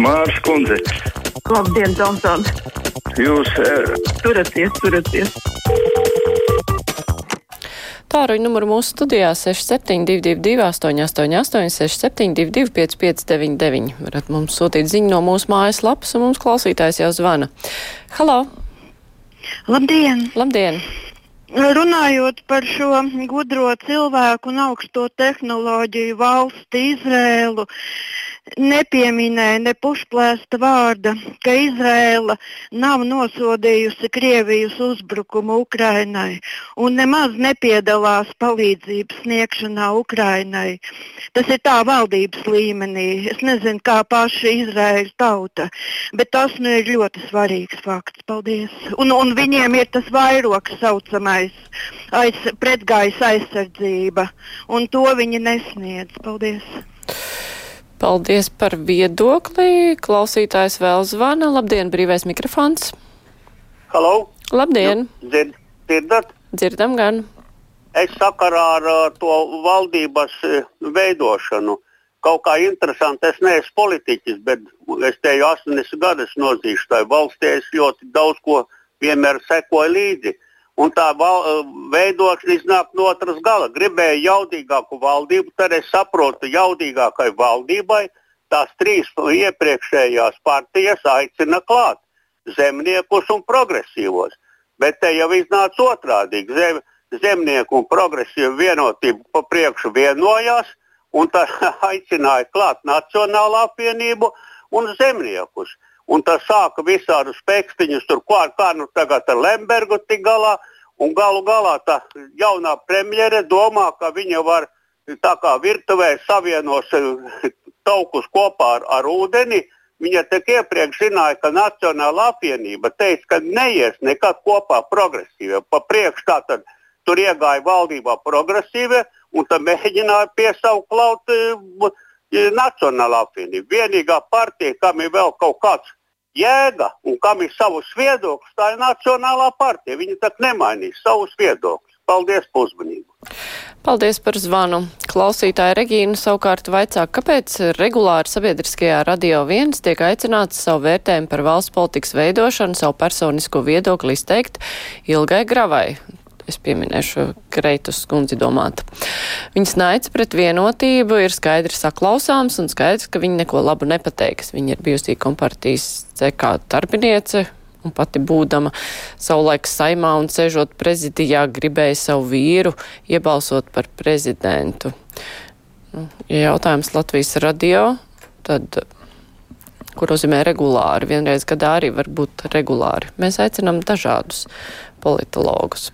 Mārs Kundze. Labdien, Tomson! Jūs uh... turaties, turaties! Tāruņa numuru mūsu studijā 6722, 888, 672, 559, varat mums sūtīt ziņu no mūsu mājaslapas, un mums klausītājs jau zvana. Halo! Labdien! Labdien! Runājot par šo gudro cilvēku un augsto tehnoloģiju valsti Izrēlu, nepieminēja ne pušplēsta vārda, ka Izrēla nav nosodījusi Krievijas uzbrukumu Ukrainai un nemaz nepiedalās palīdzības sniegšanā Ukrainai. Tas ir tā valdības līmenī. Es nezinu, kā paša Izraēla tauta, bet tas nu ir ļoti svarīgs fakts. Paldies. Un, un viņiem ir tas vairoks saucamais aiz, pretgājas aizsardzība, un to viņi nesniedz. Paldies. Paldies par viedokli. Klausītājs vēl zvana. Labdien, brīvais mikrofons. Halo! Labdien! Dzird, dzirdat? Dzirdam gan. Es sakarā ar uh, to valdības uh, veidošanu. Kaut kā interesanti, es neesmu politiķis, bet es te jau 80 gadus nozīšu tajā valstī. Es ļoti daudz ko vienmēr sekoju līdzi. Un tā eh, veidošana iznāk no otras gala. Gribēju jaudīgāku valdību, tad es saprotu, jaudīgākai valdībai tās trīs iepriekšējās partijas aicina klāt zemniekus un progresīvos. Bet te jau iznāca otrādi. Zem, zemnieku un progresīvu vienotību pa priekšu vienojās, un tā aicināja klāt Nacionālā apvienību un zemniekus. Un tas sāka visādus pēkstiņus, tur kā, kā nu tagad ar Lembergu tik galā. Un galu galā tā jaunā premjere domā, ka viņa var tā kā virtuvē savienos eh, taukus kopā ar, ar ūdeni. Viņa tik iepriekš zināja, ka Nacionāla apvienība teica, ka neies nekad kopā progresīvie. Pa priekšu tātad tur iegāja valdībā progresīvie un tad mēģināja piesaukt Nacionālā apvienība. Vienīgā partija, kam ir vēl kaut kāds jēga un kam ir savs viedoklis, tā ir Nacionālā partija. Viņi tak nemainīs savus viedokļus. Paldies par uzmanību! Paldies par zvanu. Klausītāja Regīna savukārt vaicā, kāpēc regulāri sabiedriskajā radio viens tiek aicināts savu vērtējumu par valsts politikas veidošanu, savu personisko viedokli izteikt Ilgai Gravai es pieminēšu Kreitus skundzi domāt. Viņas naids pret vienotību ir skaidri saklausāms un skaidrs, ka viņa neko labu nepateiks. Viņa ir bijusi kompartijas CK darbiniece. Un pati būdama savulaik saimā un sēžot prezidijā, gribēja savu vīru iebalsot par prezidentu. Nu, ja jautājums Latvijas radio, tad ko nozīmē regulāri. Vienreiz gadā arī var būt regulāri. Mēs aicinām dažādus politologus.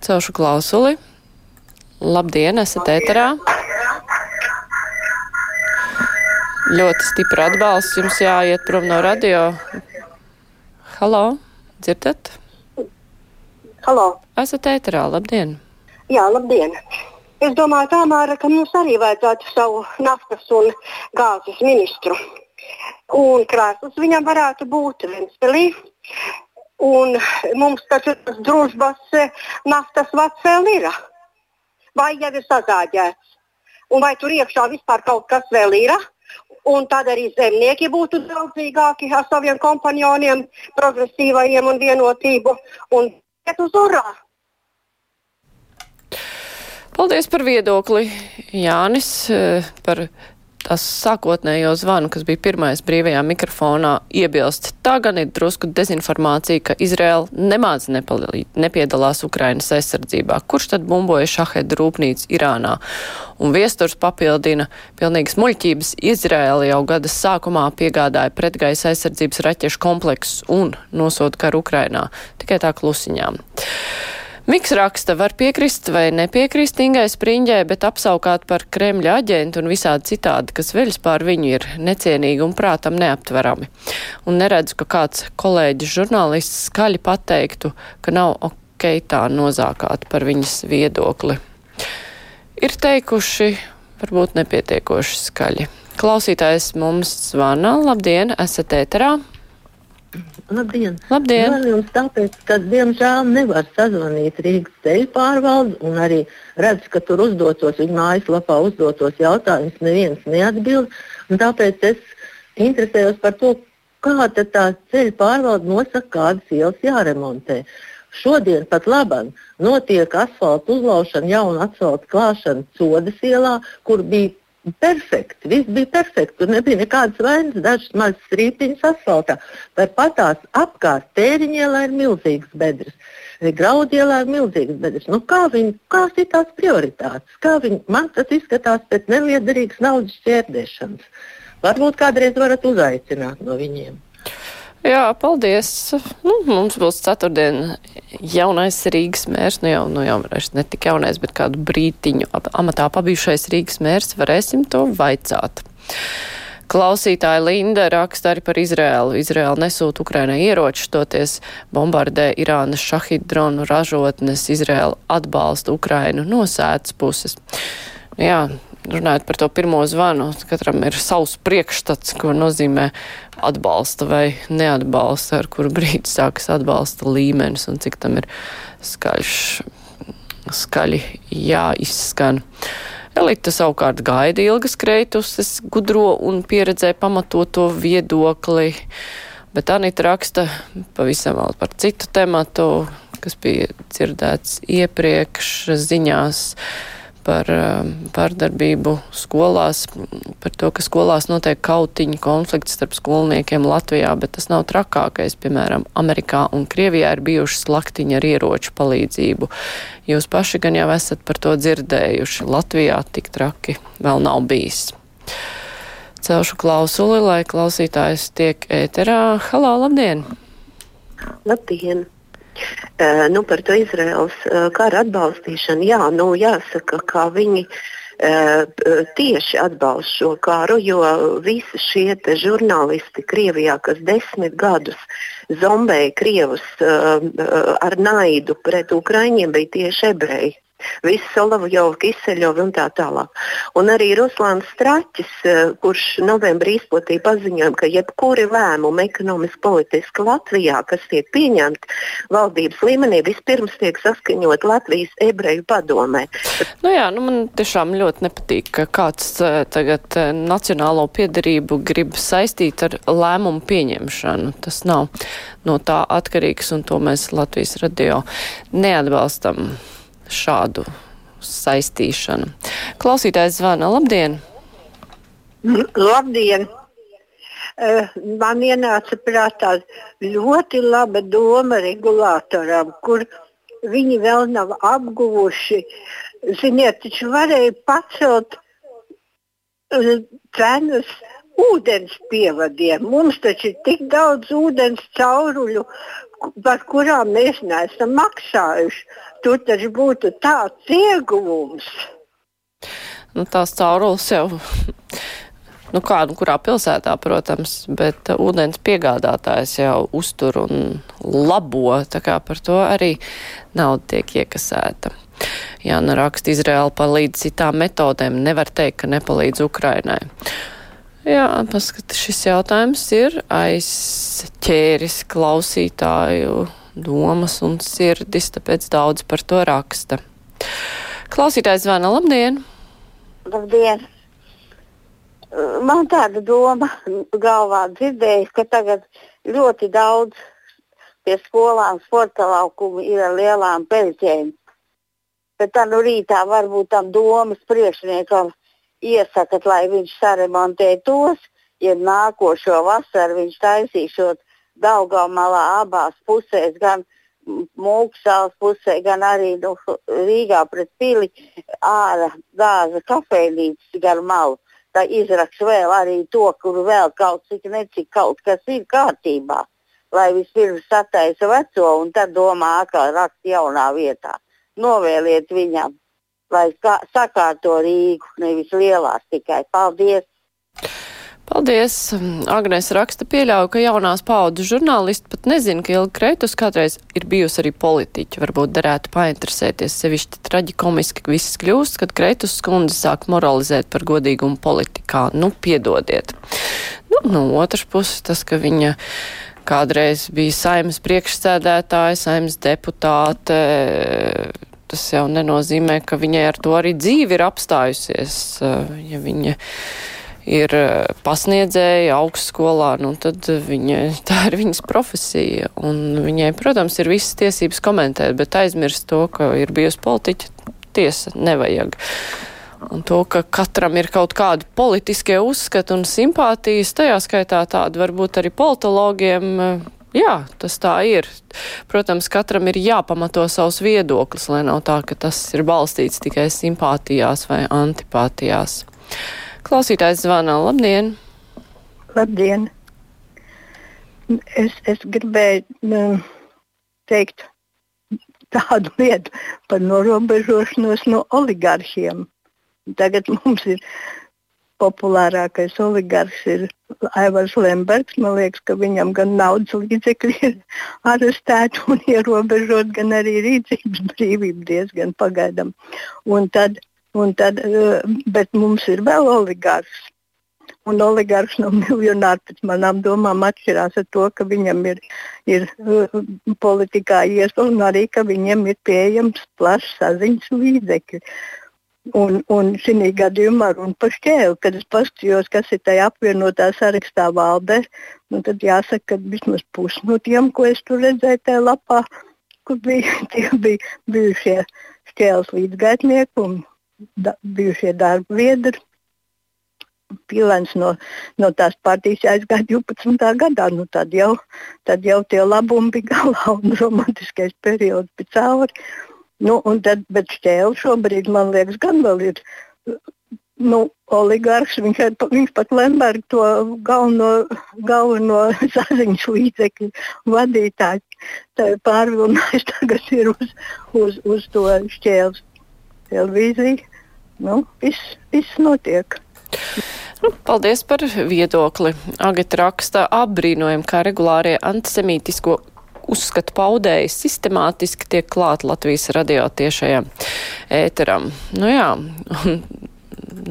Celšu klausuli. Labdien, esat ēterā. Ļoti stipra atbalsts. Jums jāiet prom no radio. Halo, dzirdat? Halo. Esat ēterā, labdien. Jā, labdien. Es domāju, tomēr, ka mums arī vajadzētu savu naftas un gāzes ministru. Un krēsls viņam varētu būt Ventspēlī. Un mums taču tas družbas eh, naftas vats vēl ir. Vai jau ir sazāģēts? Un vai tur iekšā vispār kaut kas vēl ir? Un tad arī zemnieki būtu draudzīgāki ar saviem kompanioniem, progresīvajiem un vienotību. Un iet uz urā! Paldies par viedokli, Jānis, eh, par tas sākotnējo zvanu, kas bija pirmais brīvajā mikrofonā, iebilst. Tā gan ir drusku dezinformācija, ka Izraela nemāc nepiedalās Ukrainas aizsardzībā. Kurš tad bumboja šahedu rūpnīcu Irānā? Un viesturs papildina pilnīgas muļķības. Izraela jau gada sākumā piegādāja pretgaisa aizsardzības raķešu kompleksus un nosod karu Ukrainā. Tikai tā klusiņām. Miks raksta, var piekrist vai nepiekrist Ingai Spriņģai, bet apsaukāt par Kremļa aģentu un visādi citādi, kas veļas pār viņu ir necienīgi un prātam neaptverami. Un neredzu, ka kāds kolēģis žurnālists skaļi pateiktu, ka nav ok tā nozākāt par viņas viedokli. Ir teikuši, varbūt nepietiekoši skaļi. Klausītājs mums zvana. Labdien, esat ēterā! Labdien! Labdien. Jums tāpēc, ka diemžēl nevar sazvanīt Rīgas ceļu pārvaldu un arī redz, ka tur uzdotos, viņa mājaslapā uzdotos jautājumus neviens neatbild. Tāpēc es interesējos par to, kā tā ceļu pārvalde nosaka, kādas ielas jāremontē. Šodien pat labam notiek asfalta uzlaušana, jauna asfalta klāšana Sodas ielā, kur bija perfekti. Viss bija perfekti. Tur nebija nekādas vainas, dažas mazas strīpiņas asfaltā. Tāpat tās apkārt tēriņielā ir milzīgas bedres. Graudielā ir milzīgas bedres. Nu, kā viņi, kāds ir tās prioritātes? Kā viņi, man tas izskatās pēc neliederīgas naudas šķērdēšanas. Varbūt kādreiz varat uzaicināt no viņiem. Jā, paldies. Nu, mums būs ceturtdien jaunais Rīgas mērs, nu jau, nu jau ne tik jaunais, bet kādu brītiņu amatā pabijušais Rīgas mērs, varēsim to vaicāt. Klausītāja Linda raksta arī par Izrēlu. Izrēla nesūta Ukrainai ieročus, toties bombardē Irānas šahid dronu ražotnes. Izrēla atbalsta Ukrainu no sētas puses. Jā, runājot par to pirmo zvanu, katram ir savs priekšstats, ko nozīmē atbalsta vai neatbalsta, ar kuru brīdi sākas atbalsta līmenis un cik tam ir skaļš, skaļi jāizskan. Elita savukārt gaida ilgas kreituses, gudro un pieredzē pamatoto viedokli, bet Anita raksta pavisam vēl par citu tematu, kas bija dzirdēts iepriekš ziņās par pārdarbību um, skolās, par to, ka skolās notiek kautiņu konflikts starp skolniekiem Latvijā, bet tas nav trakākais. Piemēram, Amerikā un Krievijā ir bijušas laktiņa ar ieroču palīdzību. Jūs paši gan jau esat par to dzirdējuši. Latvijā tik traki vēl nav bijis. Celšu klausuli, lai klausītājs tiek ēterā. Halo, labdien! Labdien! Uh, nu, par to Izraels uh, kara atbalstīšanu, jā, nu, jāsaka, ka viņi uh, tieši atbalsta šo karu, jo visi šie žurnālisti Krievijā, kas desmit gadus zombēja Krievus ar naidu pret Ukraiņiem, bija tieši ebreji. Viss Solovjovs, Kiseļovs un tā tālāk. Un arī Ruslāns Straķis, eh, kurš novembrī izplatīja paziņojumu, ka jebkuri lēmumi ekonomiski politiski Latvijā, kas tiek pieņemti valdības līmenī, vispirms tiek saskaņot Latvijas ebreju padomē. Nu jā, nu man tiešām ļoti nepatīk, ka kāds eh, tagad eh, nacionālo piedarību grib saistīt ar lēmumu pieņemšanu. Tas nav no tā atkarīgs, un to mēs Latvijas radio neatbalstam šādu saistīšanu. Klausītājs zvana. Labdien! Labdien! Uh, man ienāca prātā ļoti laba doma regulātoram, kur viņi vēl nav apguvuši. Ziniet, taču varēja pacelt uh, cenas ūdens pievadiem. Mums taču ir tik daudz ūdens cauruļu, par kurām mēs neesam maksājuši. Tur taču būtu tāds ieguvums. Nu, tās caurules jau. Nu, kādu, kurā pilsētā, protams, bet uh, ūdens piegādātājs jau uztur un labo, tā kā par to arī nauda tiek iekasēta. Jāna raksta Izraēla palīdz citām metodēm, nevar teikt, ka nepalīdz Ukrainai. Jā, paskat, šis jautājums ir aizķēris klausītāju domas un sirdis, tāpēc daudz par to raksta. Klausītājs zvana, labdien! Labdien! Man tāda doma galvā dzirdējusi, ka tagad ļoti daudz pie skolām sporta laukumu ir ar lielām peļķēm. Bet tā nu rītā varbūt tam domas priekšniekam iesakat, lai viņš saremontē tos, ja nākošo vasaru viņš taisīšot Daugamalā abās pusēs, gan Mūksāles pusē, gan arī nu, Rīgā pret pili ārā gāza kafejnīcas gar malu. Tā izraks vēl arī to, kur vēl kaut cik necik kaut kas ir kārtībā. Lai vispirms sataisa veco un tad domā, kā rakt jaunā vietā. Novēliet viņam, lai sakārto Rīgu, nevis lielās tikai. Paldies! Paldies! Agnēs raksta pieļauju, ka jaunās paudzes žurnālisti pat nezina, ka Ilga Kreitus kādreiz ir bijusi arī politiķa. Varbūt derētu painteresēties sevišķi traģikomiski, viss kļūst, kad Kreitus skundze sāk moralizēt par godīgumu politikā. Nu, piedodiet. Nu, no otras puses tas, ka viņa kādreiz bija saimas priekšsēdētāja, saimas deputāte, tas jau nenozīmē, ka viņai ar to arī dzīve ir apstājusies. Ja viņa ir eh, pasniedzēja augstskolā, nu tad viņa, tā ir viņas profesija. Un viņai, protams, ir visas tiesības komentēt, bet aizmirst to, ka ir bijusi politiķa, tiesa nevajag. Un to, ka katram ir kaut kādi politiskie uzskati un simpātijas, tajā skaitā tāda varbūt arī politologiem Jā, tas tā ir. Protams, katram ir jāpamato savs viedoklis, lai nav tā, ka tas ir balstīts tikai simpātijās vai antipātijās. Klausītājs zvana. Labdien! Labdien! Es, es gribēju nu, teikt tādu lietu par norobežošanos no oligarhiem. Tagad mums ir populārākais oligarks ir Aivars Lembergs. Man liekas, ka viņam gan naudas līdzekļi ir arestēti un ierobežot, gan arī rīcības brīvība diezgan pagaidām. Un tad, un tad, eh, bet mums ir vēl oligarks. Un oligarks no miljonāra pēc manām domām atšķirās ar to, ka viņam ir, ir uh, politikā iesa un arī, ka viņam ir pieejams plašs saziņas līdzekļi. Un, un šī gadījumā runa par šķēli, kad es paskatījos, kas ir tajā apvienotā sarakstā valdē, nu, tad jāsaka, ka vismaz pusi no tiem, ko es tur redzēju tajā lapā, kur bija, tie bija bijušie šķēles līdzgaitnieki un da, bijušie darba biedri. Pilens no, no tās partijas aizgāja 12. gadā. Nu, tad, jau, tad jau tie labumi bija galā un romantiskais periods bija cauri. Nu, tad, bet šķēle šobrīd, man liekas, gan vēl ir nu, oligarks. Viņš, viņš pat Lemberga to galveno, galveno saziņas līdzekļu vadītāju pārvilnājis tagad ir uz, uz, uz to šķēles televīziju. Nu, viss, viss notiek. Nu, paldies par viedokli. Agita raksta apbrīnojam, kā regulārie antisemītisko uzskatu paudēji sistemātiski tiek klāt Latvijas radio tiešajam ēteram. Nu jā,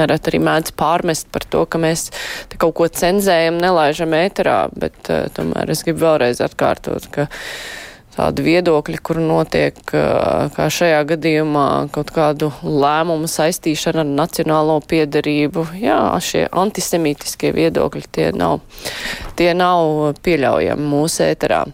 nerad arī mēdz pārmest par to, ka mēs kaut ko cenzējam, nelaižam ēterā, bet uh, tomēr es gribu vēlreiz atkārtot, ka tādi viedokļi, kur notiek, kā šajā gadījumā, kaut kādu lēmumu saistīšana ar nacionālo piedarību. Jā, šie antisemītiskie viedokļi tie nav, tie nav pieļaujami mūsu ēterā.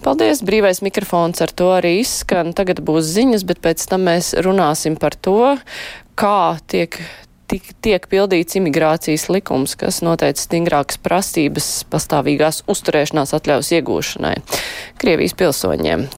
Paldies, brīvais mikrofons ar to arī izskan. Tagad būs ziņas, bet pēc tam mēs runāsim par to, kā tiek tik, tiek pildīts imigrācijas likums, kas noteica stingrākas prasības pastāvīgās uzturēšanās atļaus iegūšanai Krievijas pilsoņiem.